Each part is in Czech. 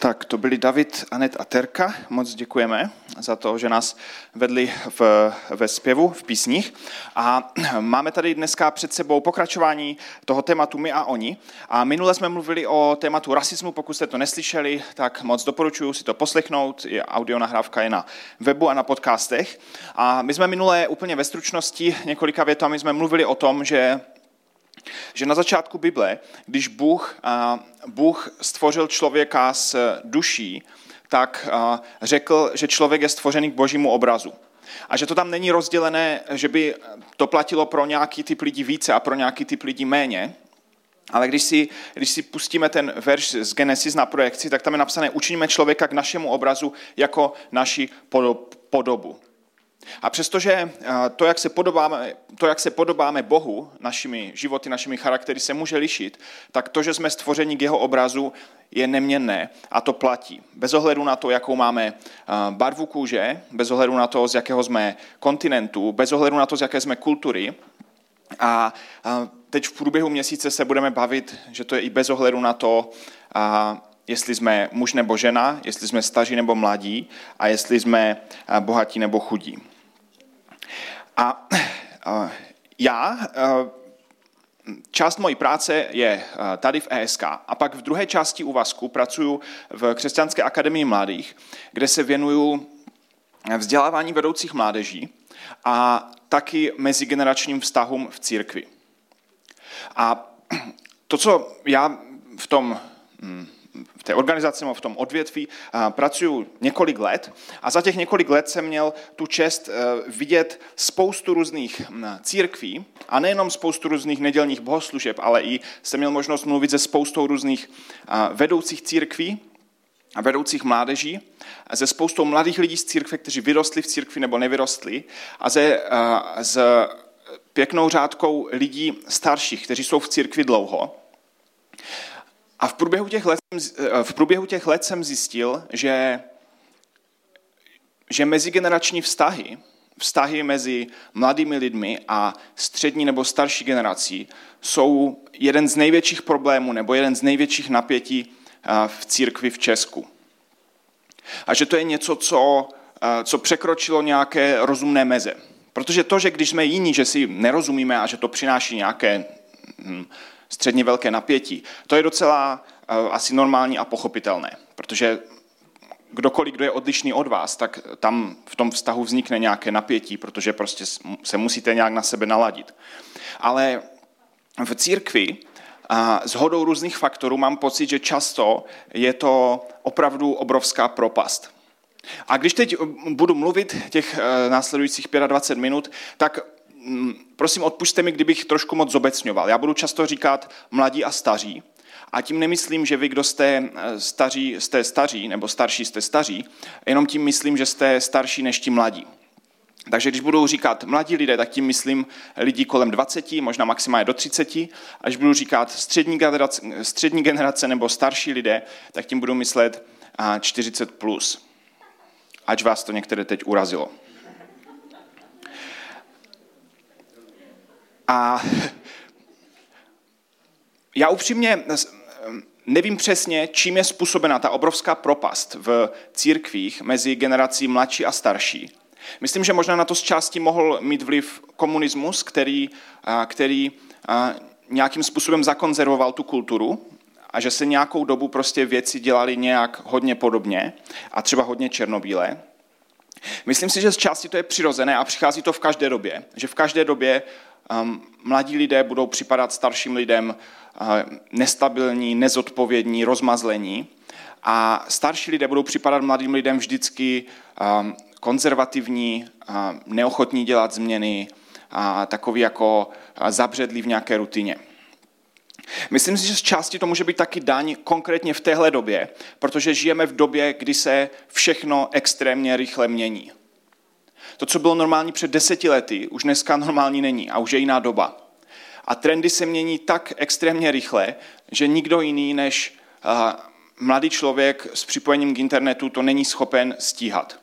Tak, to byli David, Anet a Terka. Moc děkujeme za to, že nás vedli v, ve zpěvu, v písních. A máme tady dneska před sebou pokračování toho tématu My a oni. A minule jsme mluvili o tématu rasismu, pokud jste to neslyšeli, tak moc doporučuji si to poslechnout. Audio nahrávka je na webu a na podcastech. A my jsme minule úplně ve stručnosti několika větami jsme mluvili o tom, že že na začátku Bible, když Bůh, Bůh stvořil člověka s duší, tak řekl, že člověk je stvořený k božímu obrazu. A že to tam není rozdělené, že by to platilo pro nějaký typ lidí více a pro nějaký typ lidí méně, ale když si, když si pustíme ten verš z Genesis na projekci, tak tam je napsané, učiníme člověka k našemu obrazu jako naši podobu. A přestože eh, to, jak se podobáme, to, jak se podobáme Bohu, našimi životy, našimi charaktery, se může lišit, tak to, že jsme stvořeni k jeho obrazu, je neměnné a to platí. Bez ohledu na to, jakou máme eh, barvu kůže, bez ohledu na to, z jakého jsme kontinentu, bez ohledu na to, z jaké jsme kultury. A teď v průběhu měsíce se budeme bavit, že to je i bez ohledu na to, jestli jsme muž nebo žena, jestli jsme staří nebo mladí a jestli jsme eh, bohatí nebo chudí. A já, část mojí práce je tady v ESK a pak v druhé části úvazku pracuji v Křesťanské akademii mladých, kde se věnuju vzdělávání vedoucích mládeží a taky mezigeneračním vztahům v církvi. A to, co já v tom hm, v té organizaci nebo v tom odvětví pracuju několik let a za těch několik let jsem měl tu čest e, vidět spoustu různých církví a nejenom spoustu různých nedělních bohoslužeb, ale i jsem měl možnost mluvit se spoustou různých vedoucích církví a vedoucích mládeží, ze spoustou mladých lidí z církve, kteří vyrostli v církvi nebo nevyrostli a ze, s pěknou řádkou lidí starších, kteří jsou v církvi dlouho. A v průběhu těch let, eh, v průběhu těch let jsem zjistil, že, že mezigenerační vztahy, vztahy mezi mladými lidmi a střední nebo starší generací jsou jeden z největších problémů nebo jeden z největších napětí eh, v církvi v Česku. A že to je něco, co, eh, co překročilo nějaké rozumné meze. Protože to, že když jsme jiní, že si nerozumíme a že to přináší nějaké hm, středně velké napětí. To je docela uh, asi normální a pochopitelné, protože kdokoliv, kdo je odlišný od vás, tak tam v tom vztahu vznikne nějaké napětí, protože prostě se musíte nějak na sebe naladit. Ale v církvi z hodou různých faktorů mám pocit, že často je to opravdu obrovská propast. A když teď budu mluvit těch eh, následujících 25 minut, tak prosím odpušte mi, kdybych trošku moc zobecňoval. Já budu často říkat mladí a staří. A tím nemyslím, že vy, kdo jste eh, staří, jste staří, nebo starší jste staří, jenom tím myslím, že jste starší než ti mladí. Takže když budu říkat mladí lidé, tak tím myslím lidi kolem 20, možná maximálně do 30. A když budu říkat střední generace, střední generace nebo starší lidé, tak tím budu myslet 40 plus. Ať vás to některé teď urazilo. A já upřímně nevím přesně, čím je způsobena ta obrovská propast v církvích mezi generací mladší a starší. Myslím, že možná na to z části mohl mít vliv komunismus, který, který nějakým způsobem zakonzervoval tu kulturu a že se nějakou dobu prostě věci dělaly nějak hodně podobně a třeba hodně černobílé. Myslím si, že z části to je přirozené a přichází to v každé době. Že v každé době mladí lidé budou připadat starším lidem uh, nestabilní, nezodpovědní, rozmazlení a starší lidé budou připadat mladým lidem vždycky um, konzervativní, uh, neochotní dělat změny a takový jako uh, zabředlí v nějaké rutině. Myslím si, že z části to může být taky daň konkrétně v téhle době, protože žijeme v době, kdy se všechno extrémně rychle mění. To, co bylo normální před deseti lety, už dneska normální není a už je jiná doba. A trendy se mění tak extrémně rychle, že nikdo jiný než uh, mladý člověk s připojením k internetu to není schopen stíhat.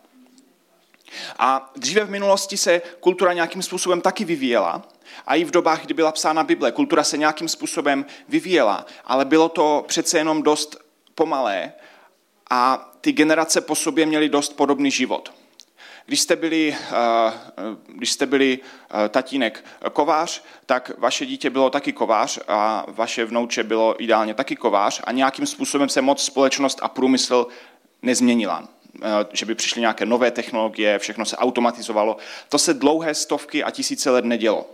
A dříve v minulosti se kultura nějakým způsobem taky vyvíjela, a i v dobách, kdy byla psána Bible, kultura se nějakým způsobem vyvíjela, ale bylo to přece jenom dost pomalé a ty generace po sobě měly dost podobný život. Když jste byli, eh, když jste byli eh, tatínek kovář, tak vaše dítě bylo taky kovář a vaše vnouče bylo ideálně taky kovář a nějakým způsobem se moc společnost a průmysl nezměnila eh, že by přišly nějaké nové technologie, všechno se automatizovalo. To se dlouhé stovky a tisíce let nedělo.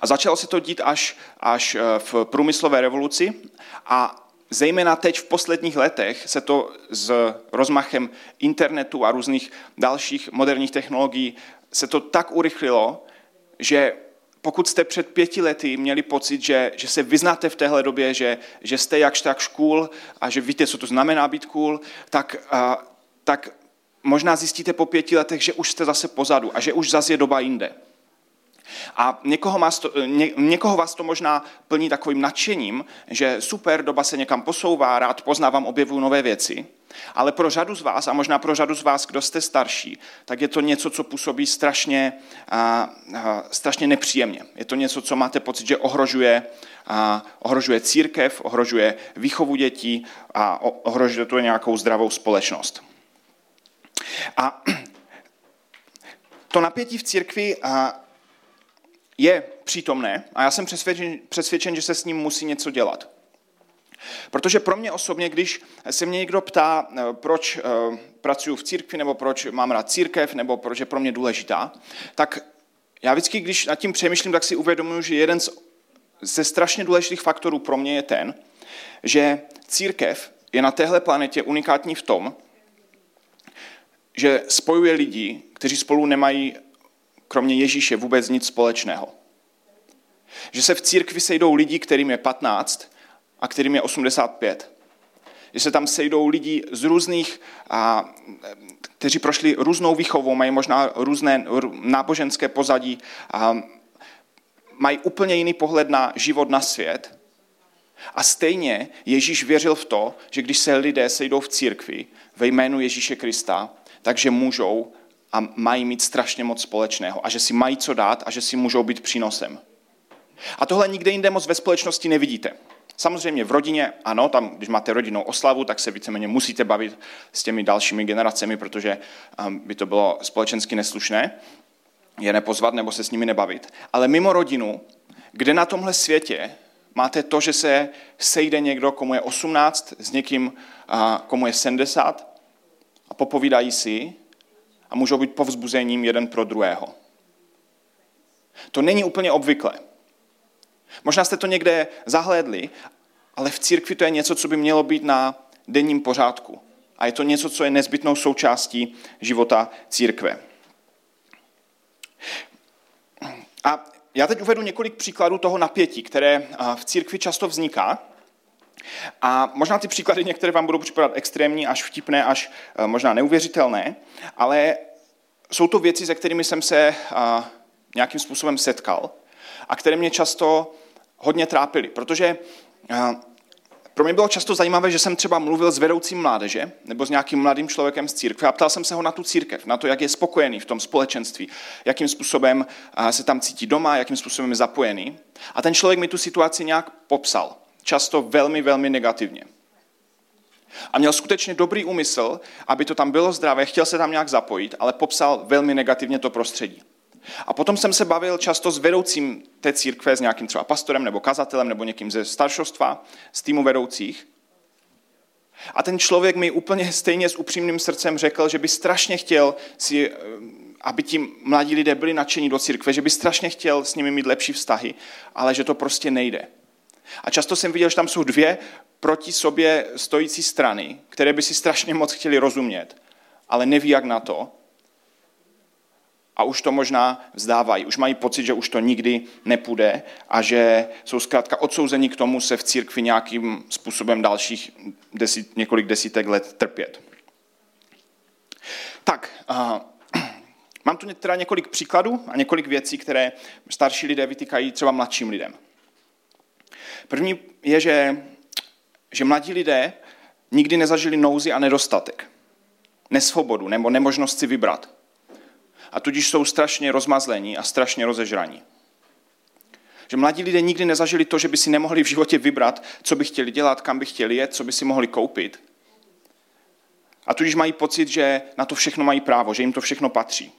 A začalo se to dít až, až v průmyslové revoluci a Zejména teď v posledních letech se to s rozmachem internetu a různých dalších moderních technologií se to tak urychlilo, že pokud jste před pěti lety měli pocit, že, že se vyznáte v téhle době, že, že jste jakž tak cool a že víte, co to znamená být cool, tak, a, tak možná zjistíte po pěti letech, že už jste zase pozadu a že už zase je doba jinde. A někoho, vás to, ně, někoho vás to možná plní takovým nadšením, že super, doba se někam posouvá, rád poznávám, objevuju nové věci. Ale pro řadu z vás, a možná pro řadu z vás, kdo jste starší, tak je to něco, co působí strašně, a, a, strašně nepříjemně. Je to něco, co máte pocit, že ohrožuje, a, ohrožuje církev, ohrožuje výchovu dětí a ohrožuje to nějakou zdravou společnost. A to napětí v církvi a, je přítomné a já jsem přesvědčen, přesvědčen, že se s ním musí něco dělat. Protože pro mě osobně, když se mě někdo ptá, eh, proč eh, pracuji v církvi, nebo proč mám rád církev, nebo proč je pro mě důležitá, tak já vždycky, když nad tím přemýšlím, tak si uvědomuji, že jeden z, ze strašně důležitých faktorů pro mě je ten, že církev je na téhle planetě unikátní v tom, že spojuje lidi, kteří spolu nemají kromě Ježíše vůbec nic společného. Že se v církvi sejdou lidi, kterým je 15 a kterým je 85. Že se tam sejdou lidi z různých, a, kteří prošli různou výchovou, mají možná různé náboženské pozadí, a mají úplně jiný pohled na život, na svět. A stejně Ježíš věřil v to, že když se lidé sejdou v církvi ve jménu Ježíše Krista, takže můžou a mají mít strašně moc společného a že si mají co dát a že si můžou být přínosem. A tohle nikde jinde moc ve společnosti nevidíte. Samozřejmě v rodině, ano, tam, když máte rodinnou oslavu, tak se víceméně musíte bavit s těmi dalšími generacemi, protože um, by to bylo společensky neslušné je nepozvat nebo se s nimi nebavit. Ale mimo rodinu, kde na tomhle světě máte to, že se sejde někdo, komu je 18, s někým, komu je 70 a popovídají si, a můžou být povzbuzením jeden pro druhého. To není úplně obvyklé. Možná jste to někde zahlédli, ale v církvi to je něco, co by mělo být na denním pořádku. A je to něco, co je nezbytnou součástí života církve. A já teď uvedu několik příkladů toho napětí, které v církvi často vzniká. A možná ty příklady některé vám budou připadat extrémní, až vtipné, až eh, možná neuvěřitelné, ale jsou to věci, se kterými jsem se eh, nějakým způsobem setkal a které mě často hodně trápily, protože eh, pro mě bylo často zajímavé, že jsem třeba mluvil s vedoucím mládeže nebo s nějakým mladým člověkem z církve a ptal jsem se ho na tu církev, na to, jak je spokojený v tom společenství, jakým způsobem se tam cítí doma, jakým způsobem je zapojený. A ten člověk mi tu situaci nějak popsal často velmi, velmi negativně. A měl skutečně dobrý úmysl, aby to tam bylo zdravé, chtěl se tam nějak zapojit, ale popsal velmi negativně to prostředí. A potom jsem se bavil často s vedoucím té církve, s nějakým třeba pastorem nebo kazatelem nebo někým ze staršostva, z týmu vedoucích. A ten člověk mi úplně stejně s upřímným srdcem řekl, že by strašně chtěl si, eh, aby ti mladí lidé byli nadšení do církve, že by strašně chtěl s nimi mít lepší vztahy, ale že to prostě nejde. A často jsem viděl, že tam jsou dvě proti sobě stojící strany, které by si strašně moc chtěli rozumět, ale neví, jak na to. A už to možná vzdávají. Už mají pocit, že už to nikdy nepůjde a že jsou zkrátka odsouzeni k tomu se v církvi nějakým způsobem dalších desit, několik desítek let trpět. Tak, uh, mám tu teda několik příkladů a několik věcí, které starší lidé vytýkají třeba mladším lidem. První je, že, že mladí lidé nikdy nezažili nouzi a nedostatek, nesvobodu nebo nemožnost si vybrat. A tudíž jsou strašně rozmazlení a strašně rozežraní. Že mladí lidé nikdy nezažili to, že by si nemohli v životě vybrat, co by chtěli dělat, kam by chtěli jet, co by si mohli koupit. A tudíž mají pocit, že na to všechno mají právo, že jim to všechno patří.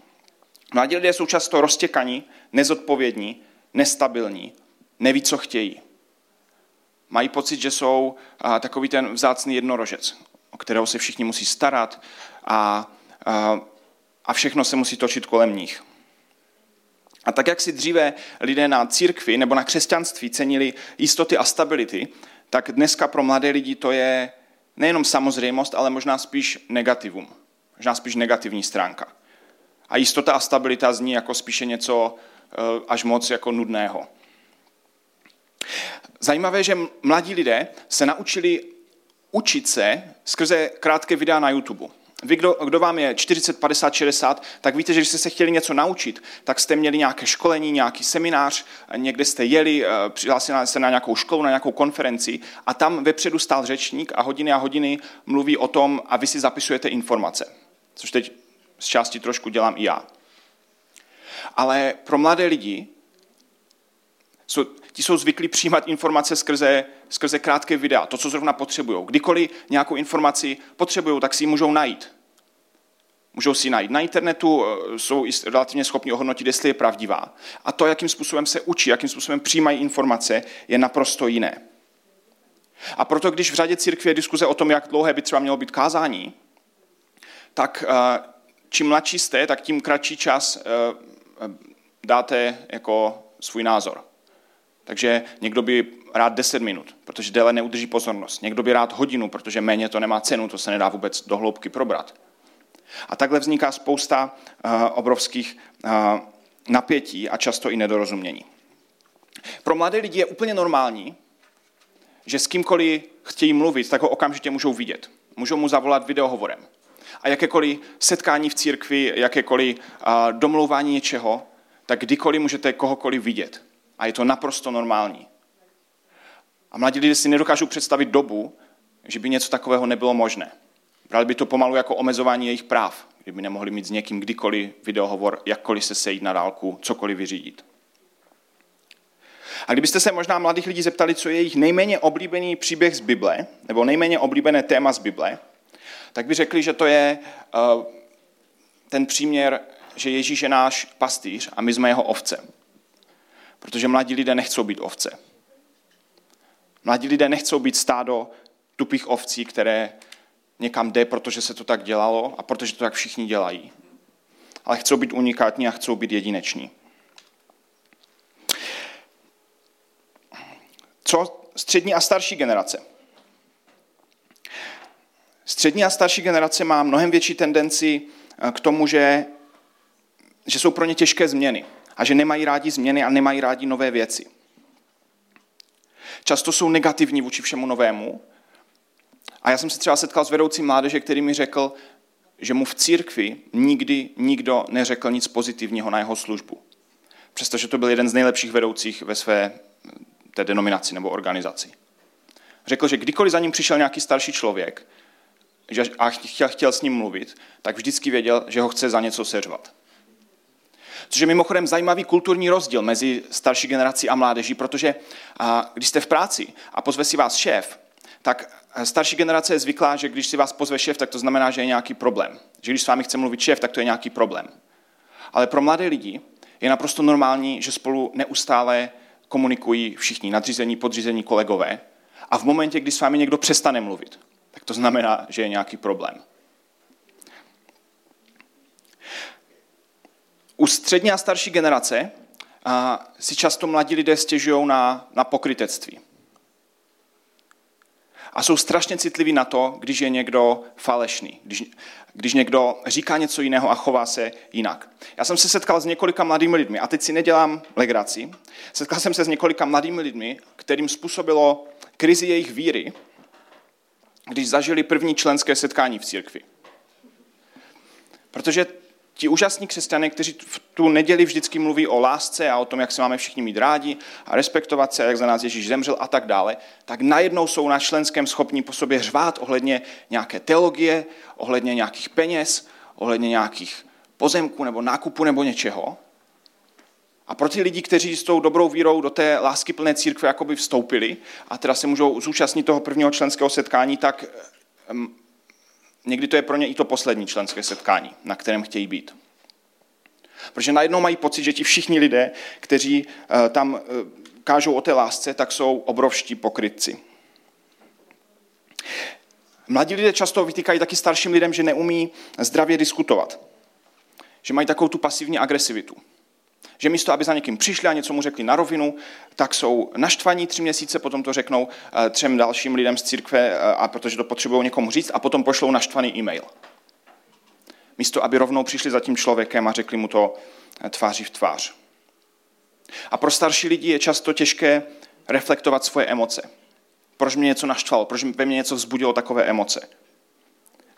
Mladí lidé jsou často roztěkaní, nezodpovědní, nestabilní, neví, co chtějí. Mají pocit, že jsou takový ten vzácný jednorožec, o kterého se všichni musí starat a, a, a všechno se musí točit kolem nich. A tak, jak si dříve lidé na církvi nebo na křesťanství cenili jistoty a stability, tak dneska pro mladé lidi to je nejenom samozřejmost, ale možná spíš negativum. Možná spíš negativní stránka. A jistota a stabilita zní jako spíše něco eh, až moc jako nudného. Zajímavé, že mladí lidé se naučili učit se skrze krátké videa na YouTube. Vy, kdo, kdo vám je 40, 50, 60, tak víte, že když jste se chtěli něco naučit, tak jste měli nějaké školení, nějaký seminář, někde jste jeli, eh, přihlásili jste na nějakou školu, na nějakou konferenci a tam vepředu stál řečník a hodiny a hodiny mluví o tom a vy si zapisujete informace. Což teď z části trošku dělám i já. Ale pro mladé lidi jsou, ti jsou zvyklí přijímat informace skrze, skrze krátké videa, to, co zrovna potřebují. Kdykoliv nějakou informaci potřebují, tak si ji můžou najít. Můžou si ji najít na internetu, eh, jsou relativně schopni ohodnotit, jestli je pravdivá. A to, jakým způsobem se učí, jakým způsobem přijímají informace, je naprosto jiné. A proto, když v řadě církví je diskuze o tom, jak dlouhé by třeba mělo být kázání, tak eh, čím mladší jste, tak tím kratší čas eh, dáte jako svůj názor. Takže někdo by rád 10 minut, protože déle neudrží pozornost. Někdo by rád hodinu, protože méně to nemá cenu, to se nedá vůbec do hloubky probrat. A takhle vzniká spousta uh, obrovských uh, napětí a často i nedorozumění. Pro mladé lidi je úplně normální, že s kýmkoliv chtějí mluvit, tak ho okamžitě můžou vidět. Můžou mu zavolat videohovorem. A jakékoliv setkání v církvi, jakékoliv uh, domlouvání něčeho, tak kdykoliv můžete kohokoliv vidět. A je to naprosto normální. A mladí lidé si nedokážou představit dobu, že by něco takového nebylo možné. Brali by to pomalu jako omezování jejich práv, kdyby nemohli mít s někým kdykoliv videohovor, jakkoliv se sejít na dálku, cokoliv vyřídit. A kdybyste se možná mladých lidí zeptali, co je jejich nejméně oblíbený příběh z Bible, nebo nejméně oblíbené téma z Bible, tak by řekli, že to je uh, ten příměr, že Ježíš je náš pastýř a my jsme jeho ovce. Protože mladí lidé nechcou být ovce. Mladí lidé nechcou být stádo tupých ovcí, které někam jde, protože se to tak dělalo a protože to tak všichni dělají. Ale chcou být unikátní a chcou být jedineční. Co střední a starší generace? Střední a starší generace má mnohem větší tendenci k tomu, že, že jsou pro ně těžké změny a že nemají rádi změny a nemají rádi nové věci. Často jsou negativní vůči všemu novému. A já jsem se třeba setkal s vedoucím mládeže, který mi řekl, že mu v církvi nikdy nikdo neřekl nic pozitivního na jeho službu. Přestože to byl jeden z nejlepších vedoucích ve své té denominaci nebo organizaci. Řekl, že kdykoliv za ním přišel nějaký starší člověk a chtěl, chtěl s ním mluvit, tak vždycky věděl, že ho chce za něco seřvat. Což je mimochodem zajímavý kulturní rozdíl mezi starší generací a mládeží, protože když jste v práci a pozve si vás šéf, tak starší generace je zvyklá, že když si vás pozve šéf, tak to znamená, že je nějaký problém. Že když s vámi chce mluvit šéf, tak to je nějaký problém. Ale pro mladé lidi je naprosto normální, že spolu neustále komunikují všichni, nadřízení, podřízení, kolegové. A v momentě, kdy s vámi někdo přestane mluvit, tak to znamená, že je nějaký problém. U střední a starší generace a, si často mladí lidé stěžují na, na pokrytectví. A jsou strašně citliví na to, když je někdo falešný, když, když někdo říká něco jiného a chová se jinak. Já jsem se setkal s několika mladými lidmi, a teď si nedělám legraci, setkal jsem se s několika mladými lidmi, kterým způsobilo krizi jejich víry, když zažili první členské setkání v církvi. Protože ti úžasní křesťané, kteří v tu neděli vždycky mluví o lásce a o tom, jak se máme všichni mít rádi a respektovat se, jak za nás Ježíš zemřel a tak dále, tak najednou jsou na členském schopní po sobě řvát ohledně nějaké teologie, ohledně nějakých peněz, ohledně nějakých pozemků nebo nákupu nebo něčeho. A pro ty lidi, kteří s tou dobrou vírou do té lásky plné církve jakoby vstoupili a teda se můžou zúčastnit toho prvního členského setkání, tak někdy to je pro ně i to poslední členské setkání, na kterém chtějí být. Protože najednou mají pocit, že ti všichni lidé, kteří uh, tam uh, kážou o té lásce, tak jsou obrovští pokrytci. Mladí lidé často vytýkají taky starším lidem, že neumí zdravě diskutovat. Že mají takovou tu pasivní agresivitu. Že místo, aby za někým přišli a něco mu řekli na rovinu, tak jsou naštvaní tři měsíce, potom to řeknou eh, třem dalším lidem z církve, eh, a protože to potřebují někomu říct, a potom pošlou naštvaný e-mail. Místo, aby rovnou přišli za tím člověkem a řekli mu to eh, tváří v tvář. A pro starší lidi je často těžké reflektovat svoje emoce. Proč mě něco naštvalo, proč ve mně něco vzbudilo takové emoce.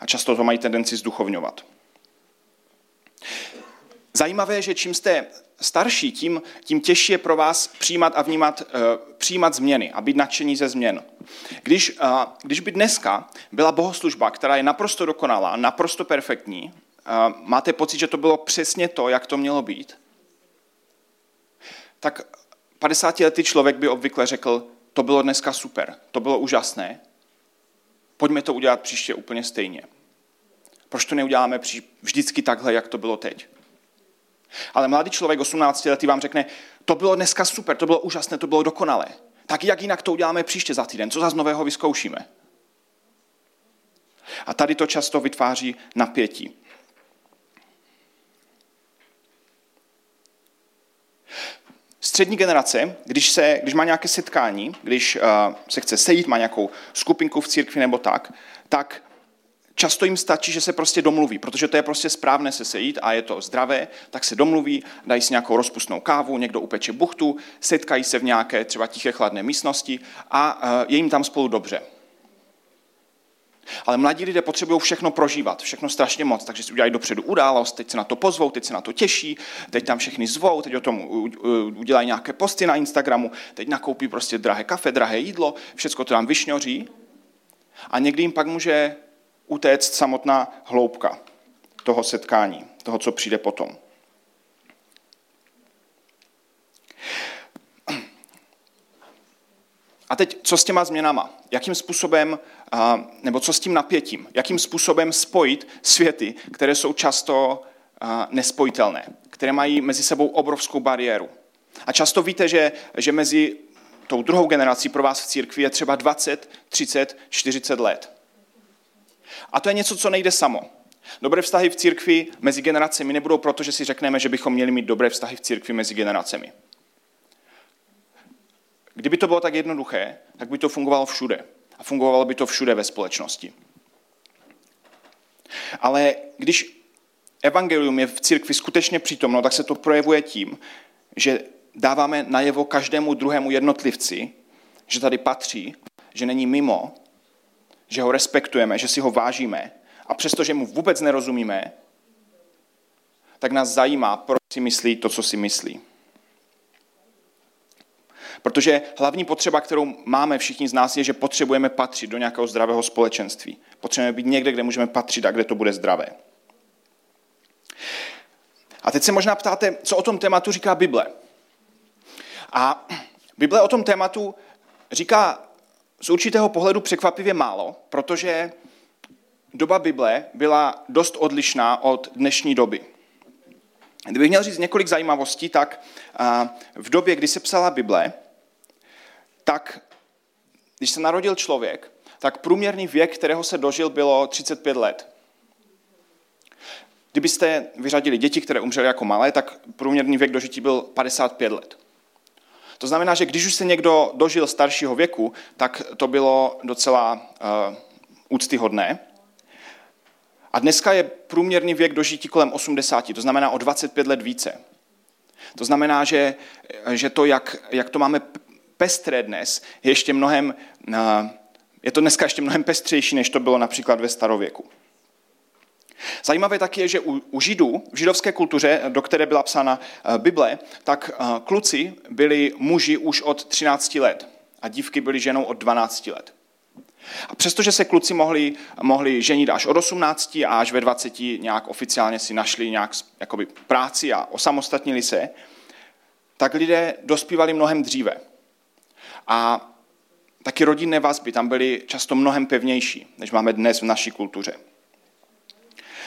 A často to mají tendenci zduchovňovat. Zajímavé je, že čím jste starší, tím, tím těžší je pro vás přijímat a vnímat, uh, přijímat změny a být nadšení ze změn. Když, uh, když by dneska byla bohoslužba, která je naprosto dokonalá, naprosto perfektní, uh, máte pocit, že to bylo přesně to, jak to mělo být, tak 50-letý člověk by obvykle řekl, to bylo dneska super, to bylo úžasné, pojďme to udělat příště úplně stejně. Proč to neuděláme vždycky takhle, jak to bylo teď? Ale mladý člověk 18 letý vám řekne, to bylo dneska super, to bylo úžasné, to bylo dokonalé. Tak jak jinak to uděláme příště za týden? Co za nového vyzkoušíme? A tady to často vytváří napětí. Střední generace, když, se, když má nějaké setkání, když uh, se chce sejít, má nějakou skupinku v církvi nebo tak, tak často jim stačí, že se prostě domluví, protože to je prostě správné se sejít a je to zdravé, tak se domluví, dají si nějakou rozpustnou kávu, někdo upeče buchtu, setkají se v nějaké třeba tiché chladné místnosti a uh, je jim tam spolu dobře. Ale mladí lidé potřebují všechno prožívat, všechno strašně moc, takže si udělají dopředu událost, teď se na to pozvou, teď se na to těší, teď tam všechny zvou, teď o tom udělají nějaké posty na Instagramu, teď nakoupí prostě drahé kafe, drahé jídlo, všechno to tam vyšňoří a někdy jim pak může utéct samotná hloubka toho setkání, toho, co přijde potom. A teď, co s těma změnama? Jakým způsobem, nebo co s tím napětím? Jakým způsobem spojit světy, které jsou často nespojitelné, které mají mezi sebou obrovskou bariéru? A často víte, že, že mezi tou druhou generací pro vás v církvi je třeba 20, 30, 40 let. A to je něco, co nejde samo. Dobré vztahy v církvi mezi generacemi nebudou proto, že si řekneme, že bychom měli mít dobré vztahy v církvi mezi generacemi. Kdyby to bylo tak jednoduché, tak by to fungovalo všude. A fungovalo by to všude ve společnosti. Ale když evangelium je v církvi skutečně přítomno, tak se to projevuje tím, že dáváme najevo každému druhému jednotlivci, že tady patří, že není mimo, že ho respektujeme, že si ho vážíme a přestože mu vůbec nerozumíme, tak nás zajímá, proč si myslí to, co si myslí. Protože hlavní potřeba, kterou máme všichni z nás, je, že potřebujeme patřit do nějakého zdravého společenství. Potřebujeme být někde, kde můžeme patřit a kde to bude zdravé. A teď se možná ptáte, co o tom tématu říká Bible. A Bible o tom tématu říká z určitého pohledu překvapivě málo, protože doba Bible byla dost odlišná od dnešní doby. Kdybych měl říct několik zajímavostí, tak v době, kdy se psala Bible, tak když se narodil člověk, tak průměrný věk, kterého se dožil, bylo 35 let. Kdybyste vyřadili děti, které umřely jako malé, tak průměrný věk dožití byl 55 let. To znamená, že když už se někdo dožil staršího věku, tak to bylo docela uh, úctyhodné. A dneska je průměrný věk dožití kolem 80, to znamená o 25 let více. To znamená, že, že to, jak, jak to máme pestré dnes, je ještě mnohem, uh, je to dneska ještě mnohem pestřejší, než to bylo například ve starověku. Zajímavé taky je, že u, u Židů, v židovské kultuře, do které byla psána eh, Bible, tak eh, kluci byli muži už od 13 let a dívky byly ženou od 12 let. A přestože se kluci mohli, mohli ženit až od 18 a až ve 20 nějak oficiálně si našli nějak jakoby, práci a osamostatnili se, tak lidé dospívali mnohem dříve. A taky rodinné vazby tam byly často mnohem pevnější, než máme dnes v naší kultuře.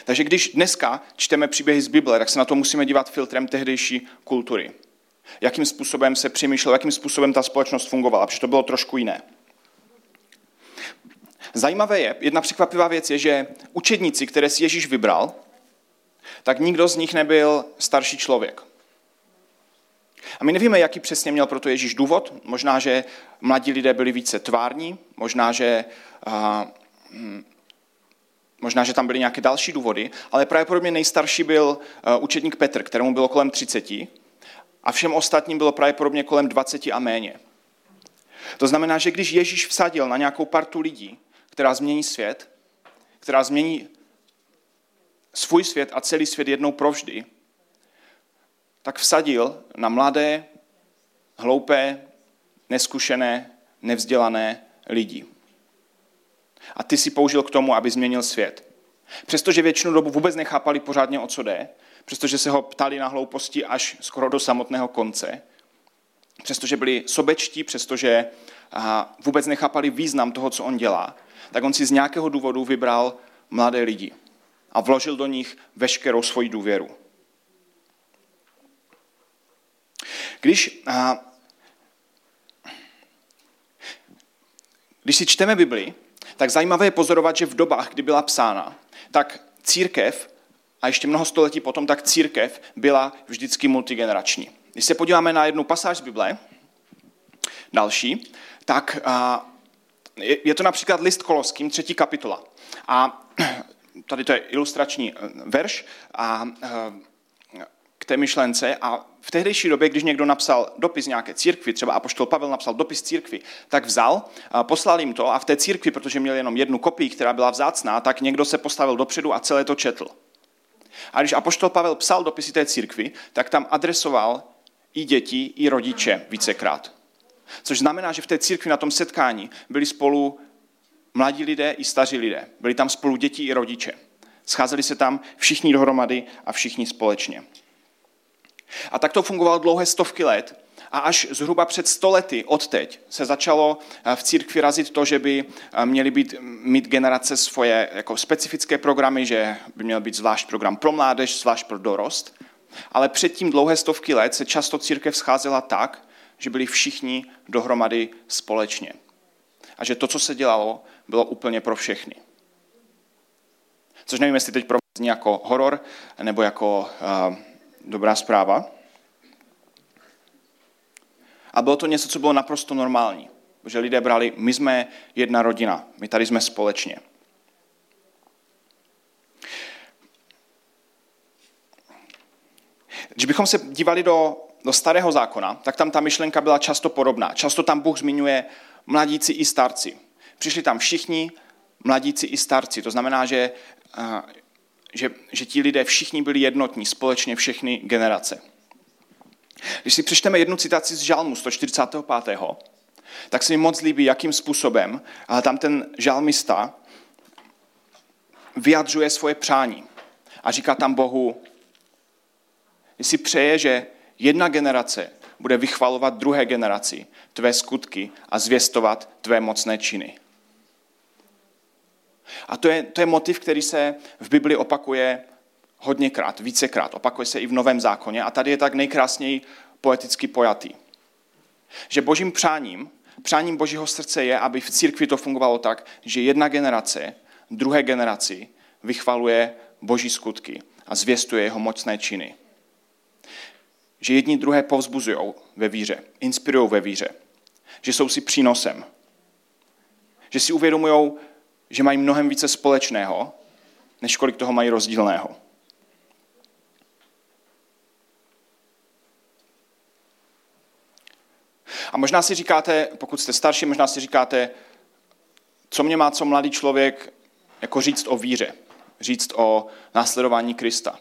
Takže když dneska čteme příběhy z Bible, tak se na to musíme dívat filtrem tehdejší kultury. Jakým způsobem se přemýšlelo, jakým způsobem ta společnost fungovala, protože to bylo trošku jiné. Zajímavé je, jedna překvapivá věc je, že učedníci, které si Ježíš vybral, tak nikdo z nich nebyl starší člověk. A my nevíme, jaký přesně měl proto Ježíš důvod. Možná, že mladí lidé byli více tvární, možná, že, uh, možná, že tam byly nějaké další důvody, ale pravděpodobně nejstarší byl uh, učedník Petr, kterému bylo kolem 30 a všem ostatním bylo pravděpodobně kolem 20 a méně. To znamená, že když Ježíš vsadil na nějakou partu lidí, která změní svět, která změní svůj svět a celý svět jednou provždy, tak vsadil na mladé, hloupé, neskušené, nevzdělané lidi. A ty si použil k tomu, aby změnil svět. Přestože většinu dobu vůbec nechápali pořádně, o co jde, přestože se ho ptali na hlouposti až skoro do samotného konce, přestože byli sobečtí, přestože vůbec nechápali význam toho, co on dělá, tak on si z nějakého důvodu vybral mladé lidi a vložil do nich veškerou svoji důvěru. Když, když si čteme Bibli, tak zajímavé je pozorovat, že v dobách, kdy byla psána, tak církev, a ještě mnoho století potom, tak církev byla vždycky multigenerační. Když se podíváme na jednu pasáž z Bible, další, tak je to například list Koloským, třetí kapitola. A tady to je ilustrační eh, verš a k té myšlence a v tehdejší době, když někdo napsal dopis nějaké církvi, třeba apoštol Pavel napsal dopis církvi, tak vzal, poslal jim to a v té církvi, protože měl jenom jednu kopii, která byla vzácná, tak někdo se postavil dopředu a celé to četl. A když apoštol Pavel psal dopisy té církvi, tak tam adresoval i děti, i rodiče vícekrát. Což znamená, že v té církvi na tom setkání byli spolu mladí lidé i staří lidé. Byli tam spolu děti i rodiče. Scházeli se tam všichni dohromady a všichni společně. A tak to fungovalo dlouhé stovky let. A až zhruba před stolety od teď se začalo eh, v církvi razit to, že by eh, měly být, mít generace svoje jako specifické programy, že by měl být zvlášť program pro mládež, zvlášť pro dorost. Ale předtím dlouhé stovky let se často církev scházela tak, že byli všichni dohromady společně. A že to, co se dělalo, bylo úplně pro všechny. Což nevím, jestli teď pro jako horor nebo jako uh, dobrá zpráva. A bylo to něco, co bylo naprosto normální. Že lidé brali, my jsme jedna rodina, my tady jsme společně. Když bychom se dívali do, do starého zákona, tak tam ta myšlenka byla často podobná. Často tam Bůh zmiňuje mladíci i starci. Přišli tam všichni, mladíci i starci. To znamená, že, že, že ti lidé všichni byli jednotní, společně všechny generace. Když si přečteme jednu citaci z Žalmu 145., tak se mi moc líbí, jakým způsobem ale tam ten žalmista vyjadřuje svoje přání. A říká tam Bohu, jestli přeje, že jedna generace bude vychvalovat druhé generaci tvé skutky a zvěstovat tvé mocné činy. A to je, to je motiv, který se v Bibli opakuje hodněkrát, vícekrát. Opakuje se i v Novém zákoně a tady je tak nejkrásněji poeticky pojatý. Že božím přáním, přáním božího srdce je, aby v církvi to fungovalo tak, že jedna generace druhé generaci vychvaluje boží skutky a zvěstuje jeho mocné činy. Že jedni druhé povzbuzují ve víře, inspirují ve víře, že jsou si přínosem, že si uvědomují, že mají mnohem více společného, než kolik toho mají rozdílného. A možná si říkáte, pokud jste starší, možná si říkáte, co mě má co mladý člověk jako říct o víře, říct o následování Krista.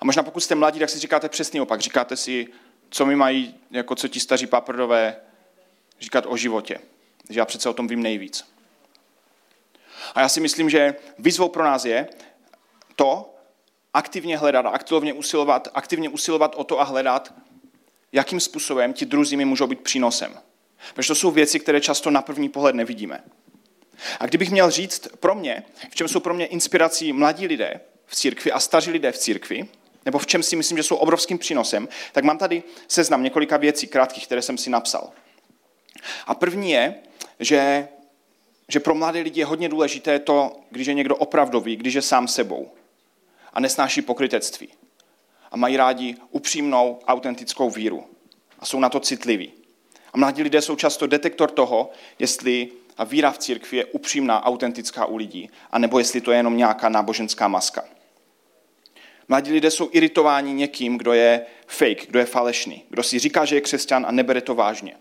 A možná pokud jste mladí, tak si říkáte přesný opak. Říkáte si, co mi mají, jako co ti staří paprdové, říkat o životě. Že já přece o tom vím nejvíc. A já si myslím, že výzvou pro nás je to aktivně hledat aktivně usilovat, aktivně usilovat o to a hledat, jakým způsobem ti druzí mi můžou být přínosem. Protože to jsou věci, které často na první pohled nevidíme. A kdybych měl říct pro mě, v čem jsou pro mě inspirací mladí lidé v církvi a staří lidé v církvi, nebo v čem si myslím, že jsou obrovským přínosem, tak mám tady seznam několika věcí krátkých, které jsem si napsal. A první je, že, že pro mladé lidi je hodně důležité to, když je někdo opravdový, když je sám sebou a nesnáší pokrytectví. A mají rádi upřímnou, autentickou víru. A jsou na to citliví. A mladí lidé jsou často detektor toho, jestli a víra v církvi je upřímná, autentická u lidí, anebo jestli to je jenom nějaká náboženská maska. Mladí lidé jsou iritováni někým, kdo je fake, kdo je falešný, kdo si říká, že je křesťan a nebere to vážně.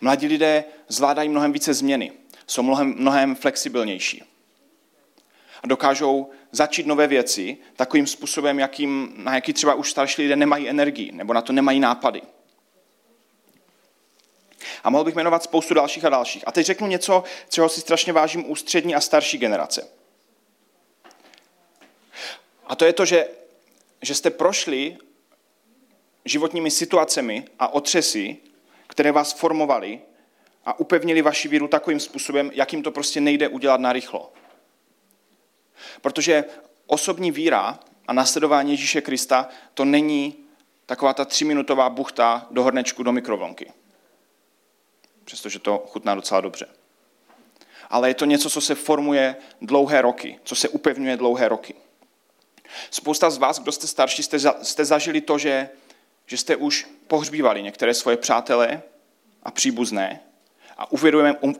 Mladí lidé zvládají mnohem více změny, jsou mnohem, mnohem flexibilnější. A dokážou začít nové věci takovým způsobem, jakým, na jaký třeba už starší lidé nemají energii, nebo na to nemají nápady. A mohl bych jmenovat spoustu dalších a dalších. A teď řeknu něco, čeho si strašně vážím u střední a starší generace. A to je to, že, že jste prošli životními situacemi a otřesy, které vás formovaly a upevnili vaši víru takovým způsobem, jakým to prostě nejde udělat narychlo. Protože osobní víra a nasledování Ježíše Krista to není taková ta tříminutová buchta do hornečku do mikrovlnky. Přestože to chutná docela dobře. Ale je to něco, co se formuje dlouhé roky, co se upevňuje dlouhé roky. Spousta z vás, kdo jste starší, jste zažili to, že, že jste už pohřbívali některé svoje přátelé a příbuzné a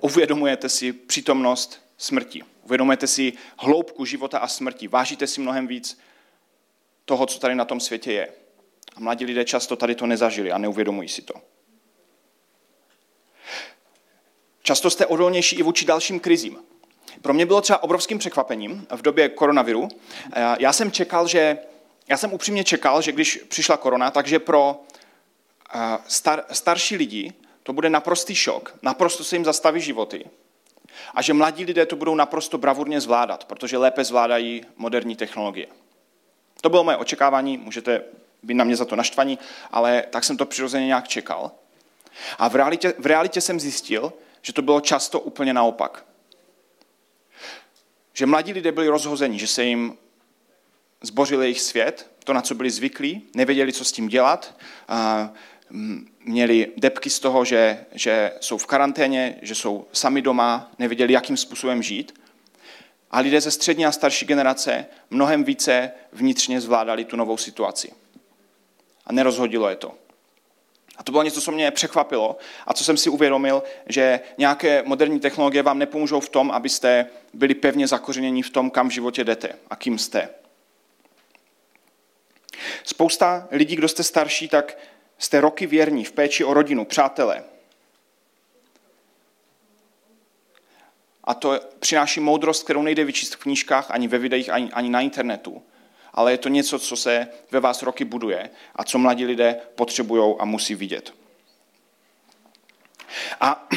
uvědomujete si přítomnost smrti. Uvědomujete si hloubku života a smrti. Vážíte si mnohem víc toho, co tady na tom světě je. A mladí lidé často tady to nezažili a neuvědomují si to. Často jste odolnější i vůči dalším krizím. Pro mě bylo třeba obrovským překvapením v době koronaviru. Já jsem čekal, že, já jsem upřímně čekal, že když přišla korona, takže pro eh, star, starší lidi to bude naprostý šok, naprosto se jim zastaví životy. A že mladí lidé to budou naprosto bravurně zvládat, protože lépe zvládají moderní technologie. To bylo moje očekávání, můžete být na mě za to naštvaní, ale tak jsem to přirozeně nějak čekal. A v realitě, v realitě jsem zjistil, že to bylo často úplně naopak že mladí lidé byli rozhozeni, že se jim zbořil jejich svět, to, na co byli zvyklí, nevěděli, co s tím dělat, a měli depky z toho, že, že jsou v karanténě, že jsou sami doma, nevěděli, jakým způsobem žít. A lidé ze střední a starší generace mnohem více vnitřně zvládali tu novou situaci. A nerozhodilo je to. A to bylo něco, co mě překvapilo a co jsem si uvědomil, že nějaké moderní technologie vám nepomůžou v tom, abyste byli pevně zakořeněni v tom, kam v životě jdete a kým jste. Spousta lidí, kdo jste starší, tak jste roky věrní v péči o rodinu, přátelé. A to přináší moudrost, kterou nejde vyčíst v knížkách, ani ve videích, ani, ani na internetu ale je to něco, co se ve vás roky buduje a co mladí lidé potřebují a musí vidět. A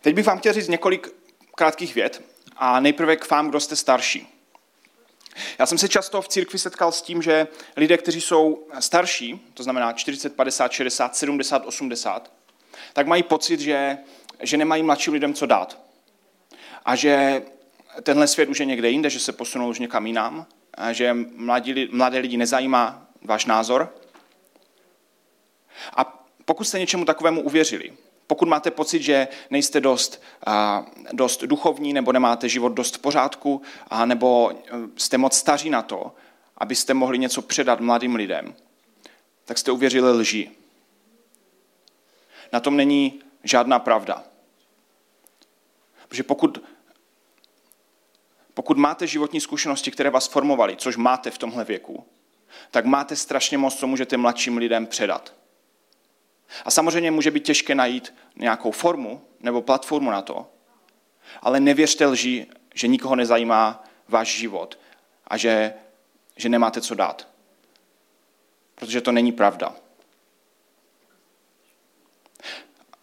teď bych vám chtěl říct několik krátkých vět a nejprve k vám, kdo jste starší. Já jsem se často v církvi setkal s tím, že lidé, kteří jsou starší, to znamená 40, 50, 60, 70, 80, tak mají pocit, že, že nemají mladším lidem co dát. A že tenhle svět už je někde jinde, že se posunul už někam jinam že mladí, mladé lidi nezajímá váš názor. A pokud jste něčemu takovému uvěřili, pokud máte pocit, že nejste dost, dost duchovní, nebo nemáte život dost v pořádku, a, nebo e, jste moc staří na to, abyste mohli něco předat mladým lidem, tak jste uvěřili lži. Na tom není žádná pravda. Protože pokud pokud máte životní zkušenosti, které vás formovaly, což máte v tomhle věku, tak máte strašně moc, co můžete mladším lidem předat. A samozřejmě může být těžké najít nějakou formu nebo platformu na to, ale nevěřte lži, že nikoho nezajímá váš život a že, že nemáte co dát. Protože to není pravda.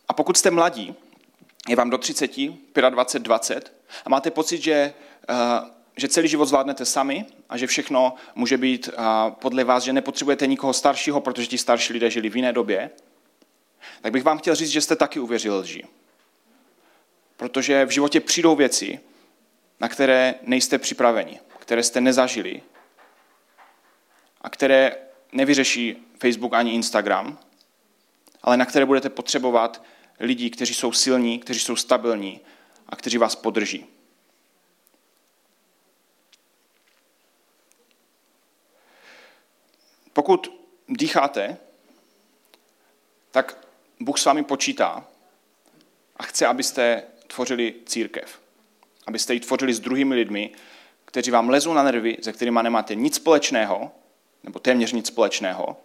A pokud jste mladí, je vám do 30, 25, 20 a máte pocit, že Eh, že celý život zvládnete sami a že všechno může být eh, podle vás, že nepotřebujete nikoho staršího, protože ti starší lidé žili v jiné době, tak bych vám chtěl říct, že jste taky uvěřili lži. Protože v životě přijdou věci, na které nejste připraveni, které jste nezažili a které nevyřeší Facebook ani Instagram, ale na které budete potřebovat lidí, kteří jsou silní, kteří jsou stabilní a kteří vás podrží. Pokud dýcháte, tak Bůh s vámi počítá a chce, abyste tvořili církev. Abyste ji tvořili s druhými lidmi, kteří vám lezou na nervy, se kterými nemáte nic společného, nebo téměř nic společného,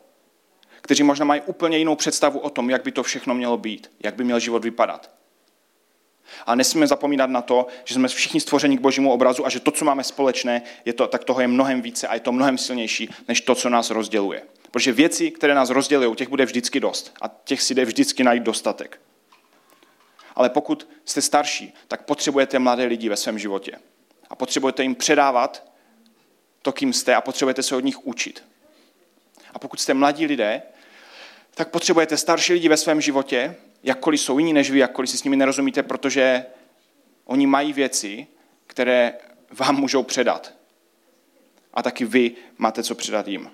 kteří možná mají úplně jinou představu o tom, jak by to všechno mělo být, jak by měl život vypadat. A nesmíme zapomínat na to, že jsme všichni stvořeni k božímu obrazu a že to, co máme společné, je to, tak toho je mnohem více a je to mnohem silnější, než to, co nás rozděluje. Protože věci, které nás rozdělují, těch bude vždycky dost a těch si jde vždycky najít dostatek. Ale pokud jste starší, tak potřebujete mladé lidi ve svém životě. A potřebujete jim předávat to, kým jste a potřebujete se od nich učit. A pokud jste mladí lidé, tak potřebujete starší lidi ve svém životě, jakkoliv jsou jiní než vy, jakkoliv si s nimi nerozumíte, protože oni mají věci, které vám můžou předat. A taky vy máte co předat jim.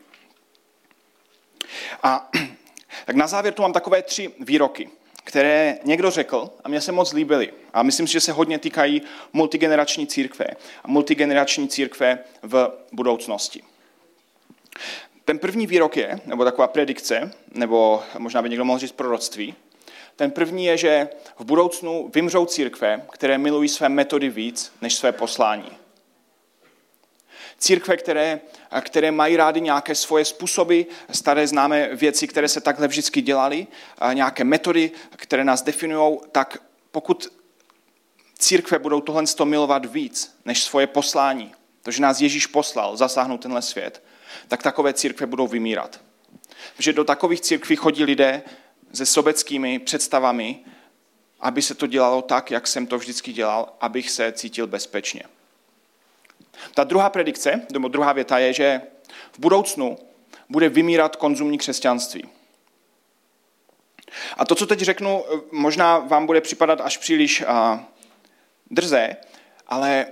A tak na závěr tu mám takové tři výroky, které někdo řekl a mě se moc líbily. A myslím si, že se hodně týkají multigenerační církve a multigenerační církve v budoucnosti. Ten první výrok je, nebo taková predikce, nebo možná by někdo mohl říct proroctví, ten první je, že v budoucnu vymřou církve, které milují své metody víc než své poslání. Církve, které, které mají rády nějaké svoje způsoby, staré známé věci, které se takhle vždycky dělaly, nějaké metody, které nás definují, tak pokud církve budou tohle milovat víc než svoje poslání, to, že nás Ježíš poslal zasáhnout tenhle svět, tak takové církve budou vymírat. Protože do takových církví chodí lidé se sobeckými představami, aby se to dělalo tak, jak jsem to vždycky dělal, abych se cítil bezpečně. Ta druhá predikce, nebo druhá věta je, že v budoucnu bude vymírat konzumní křesťanství. A to, co teď řeknu, možná vám bude připadat až příliš drze, ale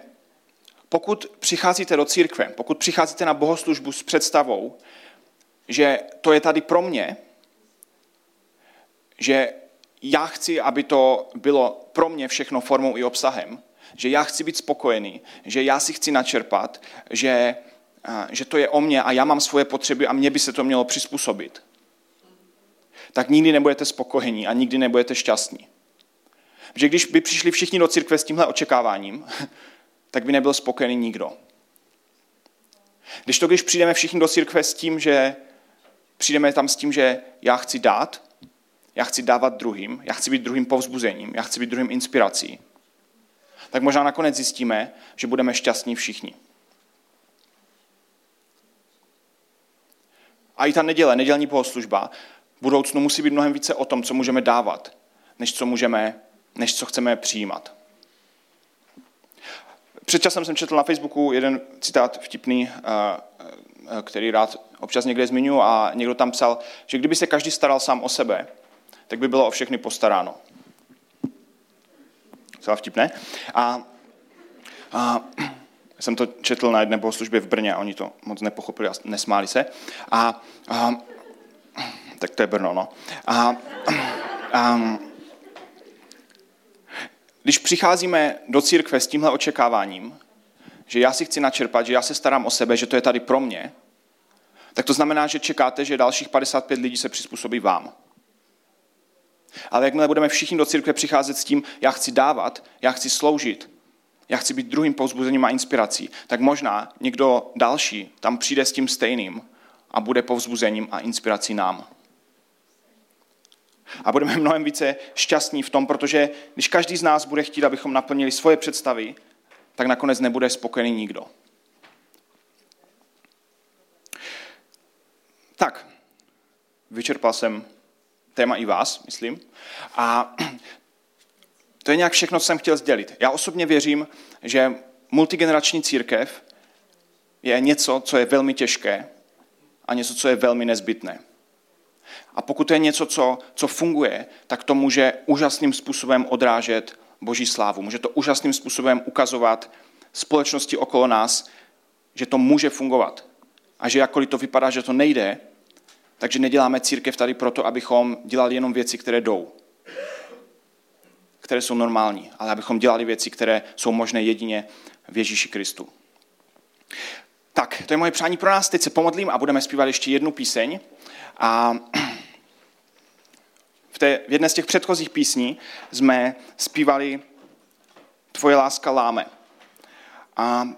pokud přicházíte do církve, pokud přicházíte na bohoslužbu s představou, že to je tady pro mě, že já chci, aby to bylo pro mě všechno formou i obsahem, že já chci být spokojený, že já si chci načerpat, že, že to je o mě a já mám svoje potřeby a mně by se to mělo přizpůsobit, tak nikdy nebudete spokojení a nikdy nebudete šťastní. Že když by přišli všichni do církve s tímhle očekáváním, tak by nebyl spokojený nikdo. Když to, když přijdeme všichni do církve s tím, že přijdeme tam s tím, že já chci dát, já chci dávat druhým, já chci být druhým povzbuzením, já chci být druhým inspirací, tak možná nakonec zjistíme, že budeme šťastní všichni. A i ta neděle, nedělní bohoslužba, v budoucnu musí být mnohem více o tom, co můžeme dávat, než co, můžeme, než co chceme přijímat. Před časem jsem četl na Facebooku jeden citát vtipný, eh, eh, který rád občas někde zmiňuji a někdo tam psal, že kdyby se každý staral sám o sebe, tak by bylo o všechny postaráno. Celá vtipné. A, a jsem to četl na jedné bohoslužbě v Brně a oni to moc nepochopili a nesmáli se. A, a tak to je Brno, no. A, a, když přicházíme do církve s tímhle očekáváním, že já si chci načerpat, že já se starám o sebe, že to je tady pro mě, tak to znamená, že čekáte, že dalších 55 lidí se přizpůsobí vám. Ale jakmile budeme všichni do církve přicházet s tím, já chci dávat, já chci sloužit, já chci být druhým povzbuzením a inspirací, tak možná někdo další tam přijde s tím stejným a bude povzbuzením a inspirací nám. A budeme mnohem více šťastní v tom, protože když každý z nás bude chtít, abychom naplnili svoje představy, tak nakonec nebude spokojený nikdo. Tak, vyčerpal jsem téma i vás, myslím. A to je nějak všechno, co jsem chtěl sdělit. Já osobně věřím, že multigenerační církev je něco, co je velmi těžké a něco, co je velmi nezbytné. A pokud to je něco, co, co funguje, tak to může úžasným způsobem odrážet Boží slávu. Může to úžasným způsobem ukazovat společnosti okolo nás, že to může fungovat. A že jakkoliv to vypadá, že to nejde, takže neděláme církev tady proto, abychom dělali jenom věci, které jdou. Které jsou normální, ale abychom dělali věci, které jsou možné jedině v Ježíši Kristu. Tak, to je moje přání pro nás. Teď se pomodlím a budeme zpívat ještě jednu píseň. A v, té, v jedné z těch předchozích písní jsme zpívali Tvoje láska láme. A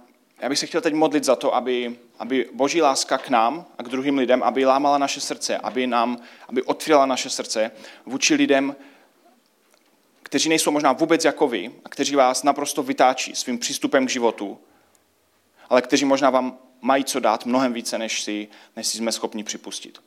já bych se chtěl teď modlit za to, aby, aby boží láska k nám a k druhým lidem, aby lámala naše srdce, aby, nám, aby otvívala naše srdce vůči lidem, kteří nejsou možná vůbec jako vy a kteří vás naprosto vytáčí svým přístupem k životu, ale kteří možná vám mají co dát mnohem více, než si, než si jsme schopni připustit.